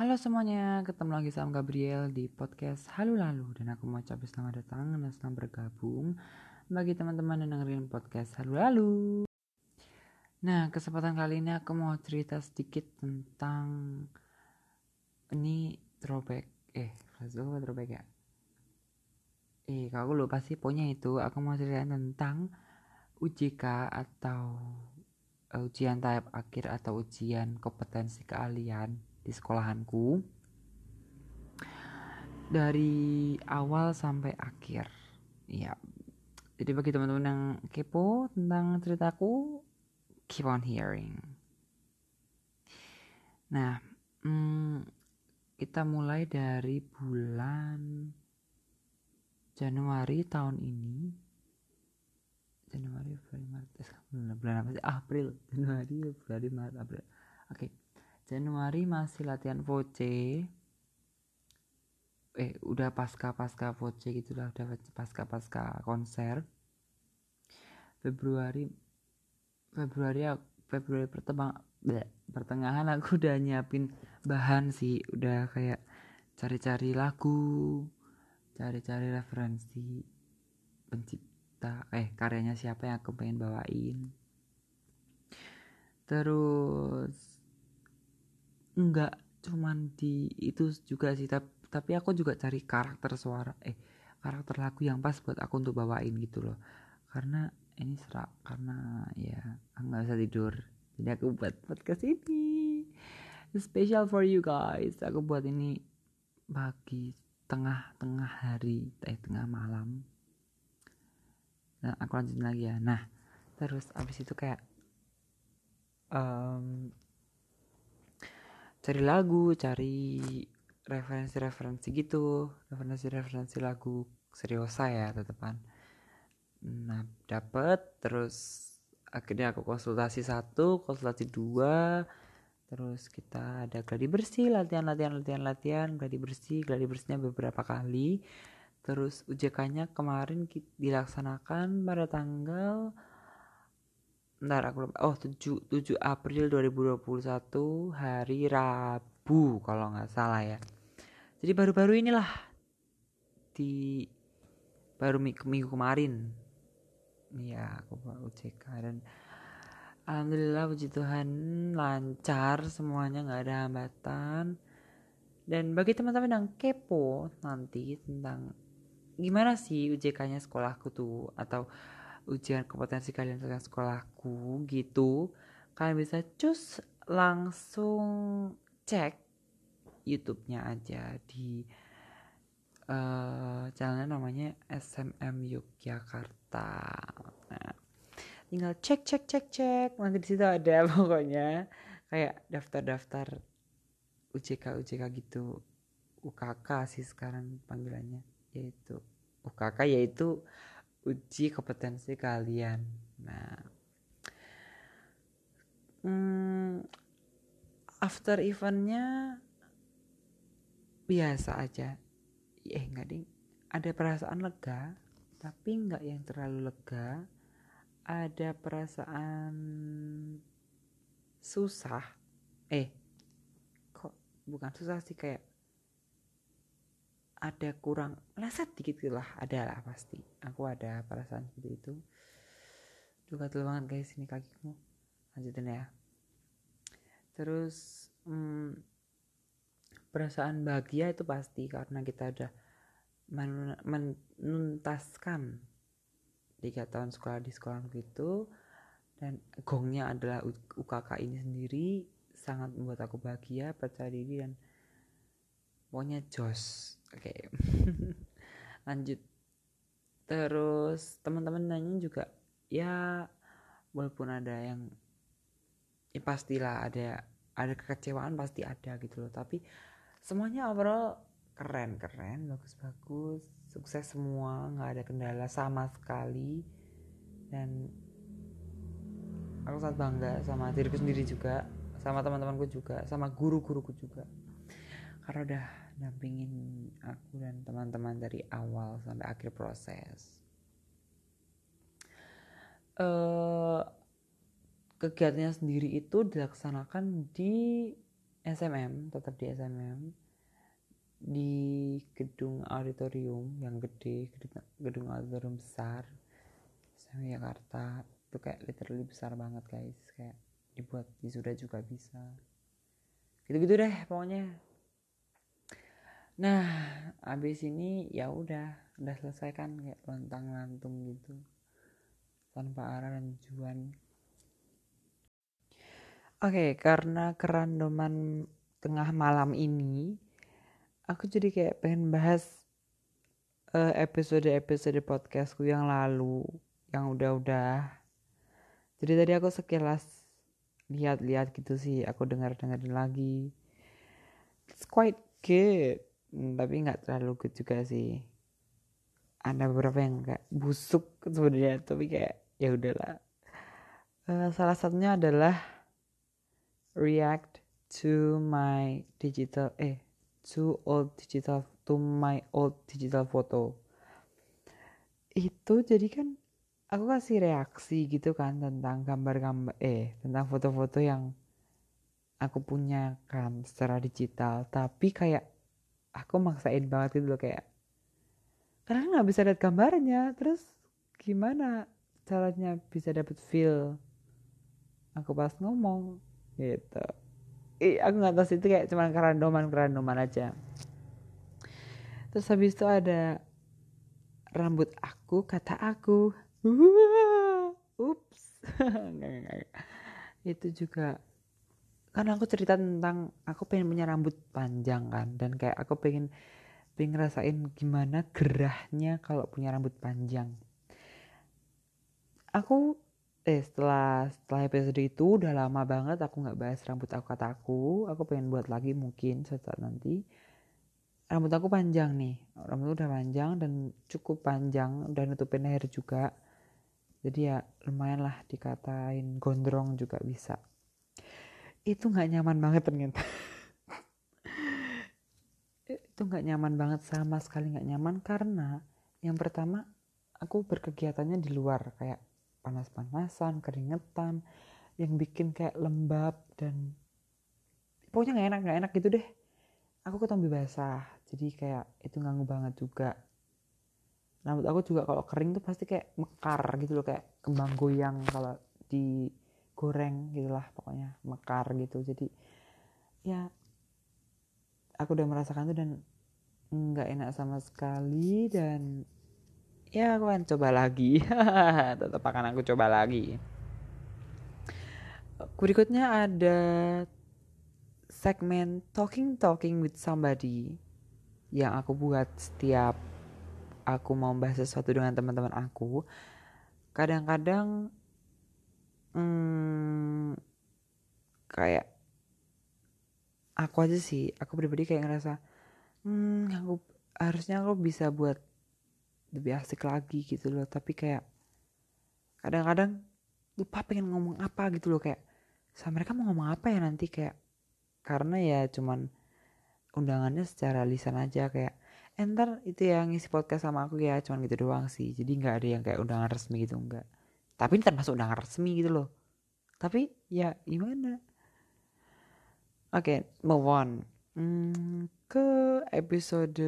Halo semuanya, ketemu lagi sama Gabriel di podcast Halu Lalu. Dan aku mau ucapin selamat datang dan selamat bergabung Bagi teman-teman yang dengerin podcast Halu Lalu. Nah, kesempatan kali ini aku mau cerita sedikit tentang Ini throwback. Eh, flashback throwback ya? Eh, kalau aku lupa sih, pokoknya itu Aku mau cerita tentang UJK atau uh, ujian tahap akhir atau ujian kompetensi keahlian di sekolahanku. Dari awal sampai akhir. Ya jadi bagi teman-teman yang kepo tentang ceritaku keep on hearing. Nah hmm, kita mulai dari bulan Januari tahun ini. Januari Februari Maret bulan apa sih? April. Januari Februari Maret April. Oke. okay. Januari masih latihan voce eh udah pasca pasca voce gitu lah udah pasca pasca konser. Februari Februari Februari pertengahan aku udah nyiapin bahan sih udah kayak cari-cari lagu cari-cari referensi pencipta eh karyanya siapa yang aku pengen bawain. Terus enggak cuman di itu juga sih tapi, tapi aku juga cari karakter suara eh karakter lagu yang pas buat aku untuk bawain gitu loh. Karena ini serak karena ya aku nggak bisa tidur. Jadi aku buat podcast ini. Special for you guys. Aku buat ini bagi tengah-tengah hari eh tengah malam. Nah aku lanjutin lagi ya. Nah terus abis itu kayak um, cari lagu cari referensi-referensi gitu. Referensi-referensi lagu seriosa ya tetepan nah dapet terus akhirnya aku konsultasi satu konsultasi dua terus kita ada gladi bersih latihan latihan latihan latihan gladi bersih gladi bersihnya beberapa kali. Terus UJK-nya kemarin dilaksanakan pada tanggal Ntar aku lupa. Oh 7, 7 April 2021 hari Rabu kalau nggak salah ya. Jadi baru-baru inilah di baru minggu, kemarin. Iya aku bawa UCK dan Alhamdulillah puji Tuhan lancar semuanya nggak ada hambatan. Dan bagi teman-teman yang kepo nanti tentang gimana sih UJK-nya sekolahku tuh atau ujian kompetensi kalian tentang sekolahku gitu kalian bisa cus langsung cek YouTube-nya aja di uh, channelnya namanya SMM Yogyakarta. Nah, tinggal cek cek cek cek nanti di situ ada pokoknya kayak daftar-daftar UJK UJK gitu UKK sih sekarang panggilannya yaitu UKK yaitu uji kompetensi kalian. Nah, hmm, after eventnya biasa aja. Eh nggak ding, ada perasaan lega, tapi nggak yang terlalu lega. Ada perasaan susah. Eh, kok bukan susah sih kayak ada kurang leset dikit gitu lah ada lah pasti. Aku ada perasaan seperti itu. Juga gatel banget guys ini kakiku. Lanjutin ya. Terus hmm, perasaan bahagia itu pasti karena kita udah menuntaskan tiga tahun sekolah di sekolah gitu. Dan gongnya adalah UKK ini sendiri sangat membuat aku bahagia percaya diri dan pokoknya jos oke. Lanjut. Terus teman-teman nanya juga ya walaupun ada yang ya pastilah ada ada kekecewaan pasti ada gitu loh. Tapi semuanya overall keren keren bagus bagus sukses semua nggak ada kendala sama sekali. Dan aku sangat bangga sama diriku sendiri juga sama teman-temanku juga sama guru-guruku juga. Karena udah dampingin aku dan teman-teman dari awal sampai akhir proses. Uh, kegiatannya sendiri itu dilaksanakan di SMM tetap di SMM di gedung auditorium yang gede gedung, gedung auditorium besar SMM Jakarta. Itu kayak literally besar banget guys. Kayak dibuat wisuda juga bisa. Gitu-gitu deh pokoknya nah abis ini ya udah udah selesai kan kayak lontang lantung gitu. Tanpa arah dan tujuan oke okay, karena kerandoman tengah malam ini aku jadi kayak pengen bahas uh, episode-episode podcastku yang lalu yang udah-udah. Jadi tadi aku sekilas lihat-lihat gitu sih aku dengar-dengarin lagi. It's quite good hmm, tapi nggak terlalu good juga sih. Ada beberapa yang kayak busuk sebenarnya tapi kayak ya udahlah. Uh, salah satunya adalah react to my digital eh to old digital to my old digital photo. Itu jadi kan aku kasih reaksi gitu kan tentang gambar-gambar eh tentang foto-foto yang aku punya kan secara digital. Tapi kayak aku maksain banget gitu loh kayak karena nggak bisa lihat gambarnya terus gimana caranya bisa dapet feel aku pas ngomong? Gitu. Eh, aku nggak tahu itu kayak cuma kerandoman kerandoman aja. Terus habis itu ada rambut aku kata aku ups. Itu juga karena aku cerita tentang aku pengen punya rambut panjang kan dan kayak aku pengen pengen ngerasain gimana gerahnya kalau punya rambut panjang. Aku eh setelah setelah episode itu udah lama banget aku nggak bahas rambut aku kataku aku pengen buat lagi mungkin saat nanti. Rambut aku panjang nih rambut udah panjang dan cukup panjang udah nutupin leher juga. Jadi ya lumayan lah dikatain gondrong juga bisa itu nggak nyaman banget ternyata. Itu nggak nyaman banget sama sekali nggak nyaman. Karena yang pertama aku berkegiatannya di luar kayak panas-panasan keringetan yang bikin kayak lembab dan pokoknya nggak enak nggak enak gitu deh. Aku ketombe basah jadi kayak itu ganggu banget juga. Rambut aku juga kalau kering tuh pasti kayak mekar gitu loh kayak kembang goyang kalau digoreng gitulah pokoknya mekar gitu. Jadi ya aku udah merasakan itu dan nggak enak sama sekali dan ya aku akan coba lagi. Tetap akan aku coba lagi. Berikutnya ada segmen talking talking with somebody yang aku buat setiap aku mau bahas sesuatu dengan teman-teman aku. Kadang-kadang hmm, kayak aku aja sih aku pribadi kayak ngerasa hmm aku harusnya aku bisa buat lebih asik lagi gitu loh. Tapi kayak kadang-kadang lupa pengen ngomong apa gitu loh kayak sama mereka mau ngomong apa ya nanti? Kayak karena ya cuman undangannya secara lisan aja kayak enter eh, itu yang ngisi podcast sama aku ya cuman gitu doang sih. Jadi nggak ada yang kayak undangan resmi gitu enggak tapi ini termasuk undangan resmi gitu loh. Tapi ya gimana? Oke okay, move on. Hmm, ke episode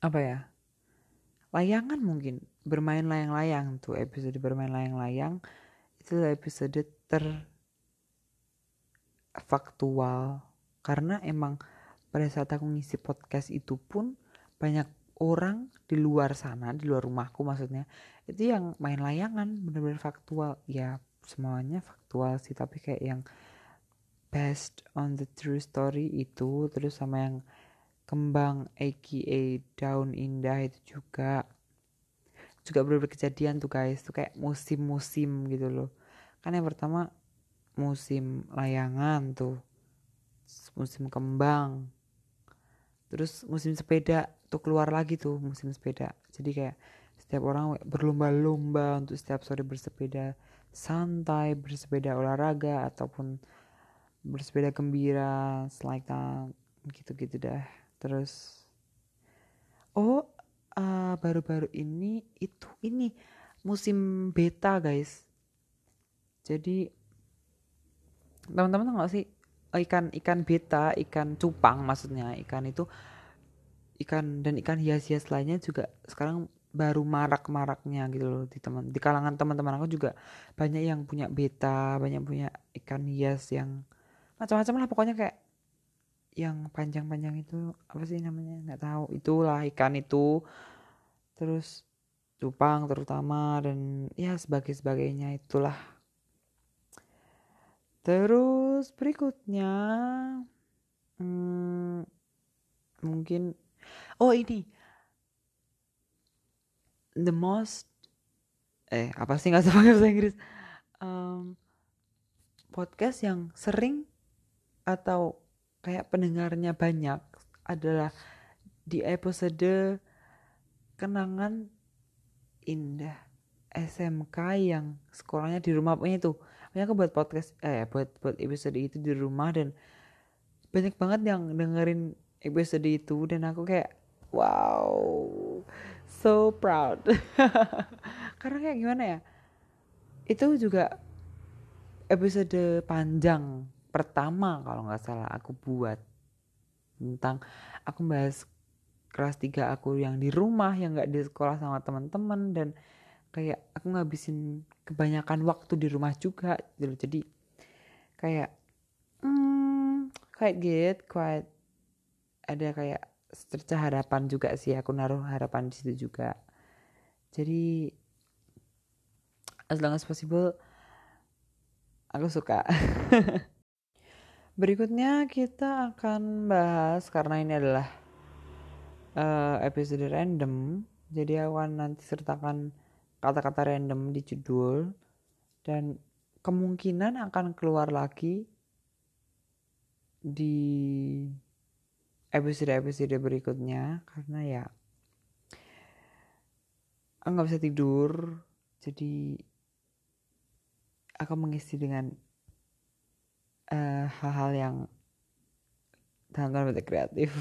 apa ya? Layangan mungkin. Bermain layang-layang tuh episode bermain layang-layang. Itu episode ter faktual karena emang pada saat aku ngisi podcast itu pun banyak orang di luar sana di luar rumahku maksudnya itu yang main layangan bener-bener faktual. Ya semuanya faktual sih tapi kayak yang based on the true story itu terus sama yang kembang aka daun indah itu juga juga beberapa kejadian tuh guys. Tuh kayak musim-musim gitu loh. Kan yang pertama musim layangan tuh musim kembang terus musim sepeda tuh keluar lagi tuh musim sepeda. Jadi kayak setiap orang berlomba-lomba untuk setiap sore bersepeda santai bersepeda olahraga ataupun bersepeda gembira that gitu-gitu dah. Terus oh baru baru-baru ini itu ini musim beta guys. Jadi teman-teman tahu gak sih ikan ikan beta ikan cupang maksudnya ikan itu ikan dan ikan hias-hias lainnya juga sekarang baru marak-maraknya gitu loh di teman di kalangan teman-teman aku juga banyak yang punya beta banyak punya ikan hias yang macam-macam lah pokoknya kayak yang panjang-panjang itu apa sih namanya nggak tahu. Itulah ikan itu. Terus cupang terutama dan ya sebagai sebagainya itulah. Terus berikutnya hmm, mungkin oh ini. The most eh apa sih nggak pakai bahasa Inggris? Um, podcast yang sering atau kayak pendengarnya banyak adalah di episode kenangan indah SMK yang sekolahnya di rumah. Punya itu makanya aku buat podcast eh buat buat episode itu di rumah dan banyak banget yang dengerin episode itu dan aku kayak wow. So proud. Karena kayak gimana ya? Itu juga episode panjang pertama kalau nggak salah aku buat tentang aku bahas kelas 3 aku yang di rumah yang nggak di sekolah sama teman-teman dan kayak aku ngabisin kebanyakan waktu di rumah juga gitu jadi kayak hmm, quite good quite ada kayak secerca harapan juga sih aku naruh harapan di situ juga. Jadi as long as possible aku suka. Berikutnya kita akan bahas karena ini adalah uh, episode random jadi aku nanti sertakan kata-kata random di judul dan kemungkinan akan keluar lagi di episode-episode berikutnya karena ya nggak bisa tidur jadi aku mengisi dengan eh, hal-hal uh, yang dalam tanda kreatif.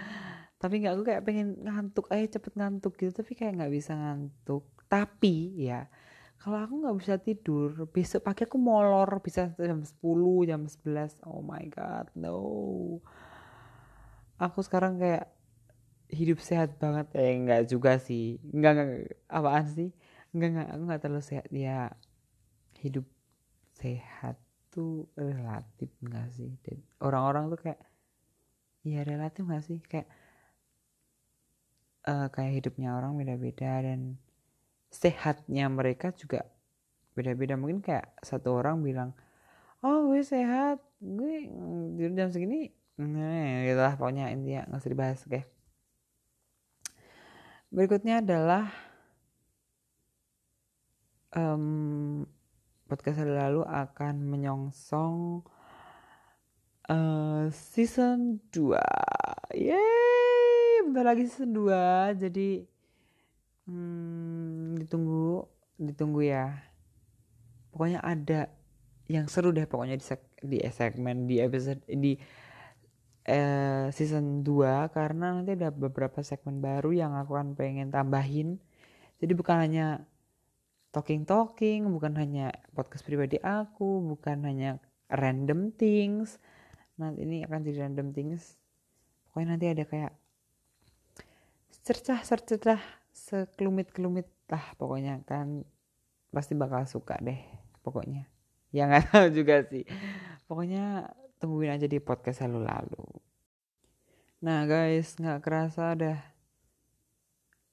Tapi nggak aku kayak pengen ngantuk aja cepet ngantuk gitu tapi kayak nggak bisa ngantuk. Tapi ya kalau aku nggak bisa tidur besok pagi aku molor bisa jam 10 jam 11 oh my god no aku sekarang kayak hidup sehat banget. Eh enggak juga sih. Enggak enggak apaan sih? Enggak enggak aku enggak terlalu sehat. Ya hidup sehat tuh relatif enggak sih? Dan orang-orang tuh kayak ya relatif enggak sih? Kayak uh, kayak hidupnya orang beda-beda dan sehatnya mereka juga beda-beda. Mungkin kayak satu orang bilang oh gue sehat. Gue di jam segini Nah, gitu lah pokoknya intinya nggak usah dibahas, oke. Berikutnya adalah um, podcast lalu akan menyongsong uh, season 2. Yeay, bentar lagi season 2. Jadi hmm, ditunggu, ditunggu ya. Pokoknya ada yang seru deh pokoknya di, seg di segmen di episode di eh, season 2 karena nanti ada beberapa segmen baru yang aku akan pengen tambahin. Jadi bukan hanya talking talking, bukan hanya podcast pribadi aku, bukan hanya random things. Nanti ini akan jadi random things. Pokoknya nanti ada kayak cercah-cercah sekelumit-kelumit lah pokoknya kan pasti bakal suka deh pokoknya. Ya nggak tahu juga sih. Pokoknya tungguin aja di podcast lalu lalu. Nah guys nggak kerasa dah.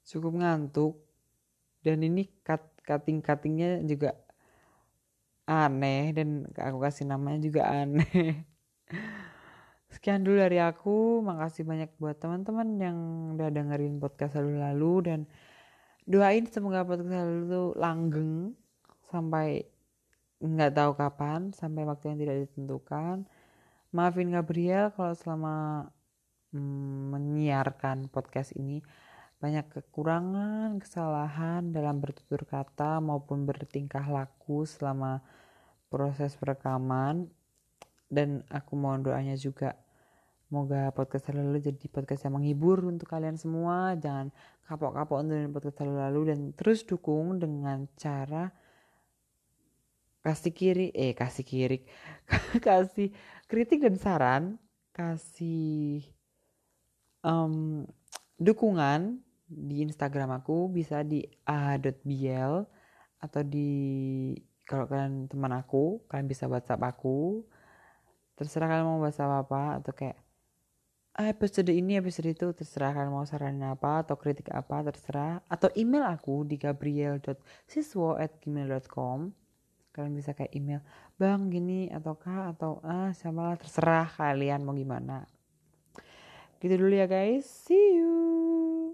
Cukup ngantuk. Dan ini cut cutting cuttingnya juga aneh. Dan aku kasih namanya juga aneh. Sekian dulu dari aku. Makasih banyak buat teman-teman yang udah dengerin podcast lalu lalu. Dan doain semoga podcast lalu langgeng. Sampai nggak tahu kapan. Sampai waktu yang tidak ditentukan maafin Gabriel kalau selama mm, menyiarkan podcast ini banyak kekurangan, kesalahan dalam bertutur kata maupun bertingkah laku selama proses perekaman dan aku mohon doanya juga Semoga podcast lalu jadi podcast yang menghibur untuk kalian semua. Jangan kapok-kapok untuk podcast lalu dan terus dukung dengan cara kasih kiri eh kasih kiri kasih kritik dan saran kasih um, dukungan di Instagram aku bisa di a.bl atau di kalau kalian teman aku kalian bisa WhatsApp aku. Terserah kalian mau bahas apa apa atau kayak ah, episode ini episode itu terserah kalian mau saran apa atau kritik apa terserah. Atau email aku di gabriel.siswo@gmail.com kalian bisa kayak email bang gini atau kak atau ah siapa lah terserah kalian mau gimana. Gitu dulu ya guys. See you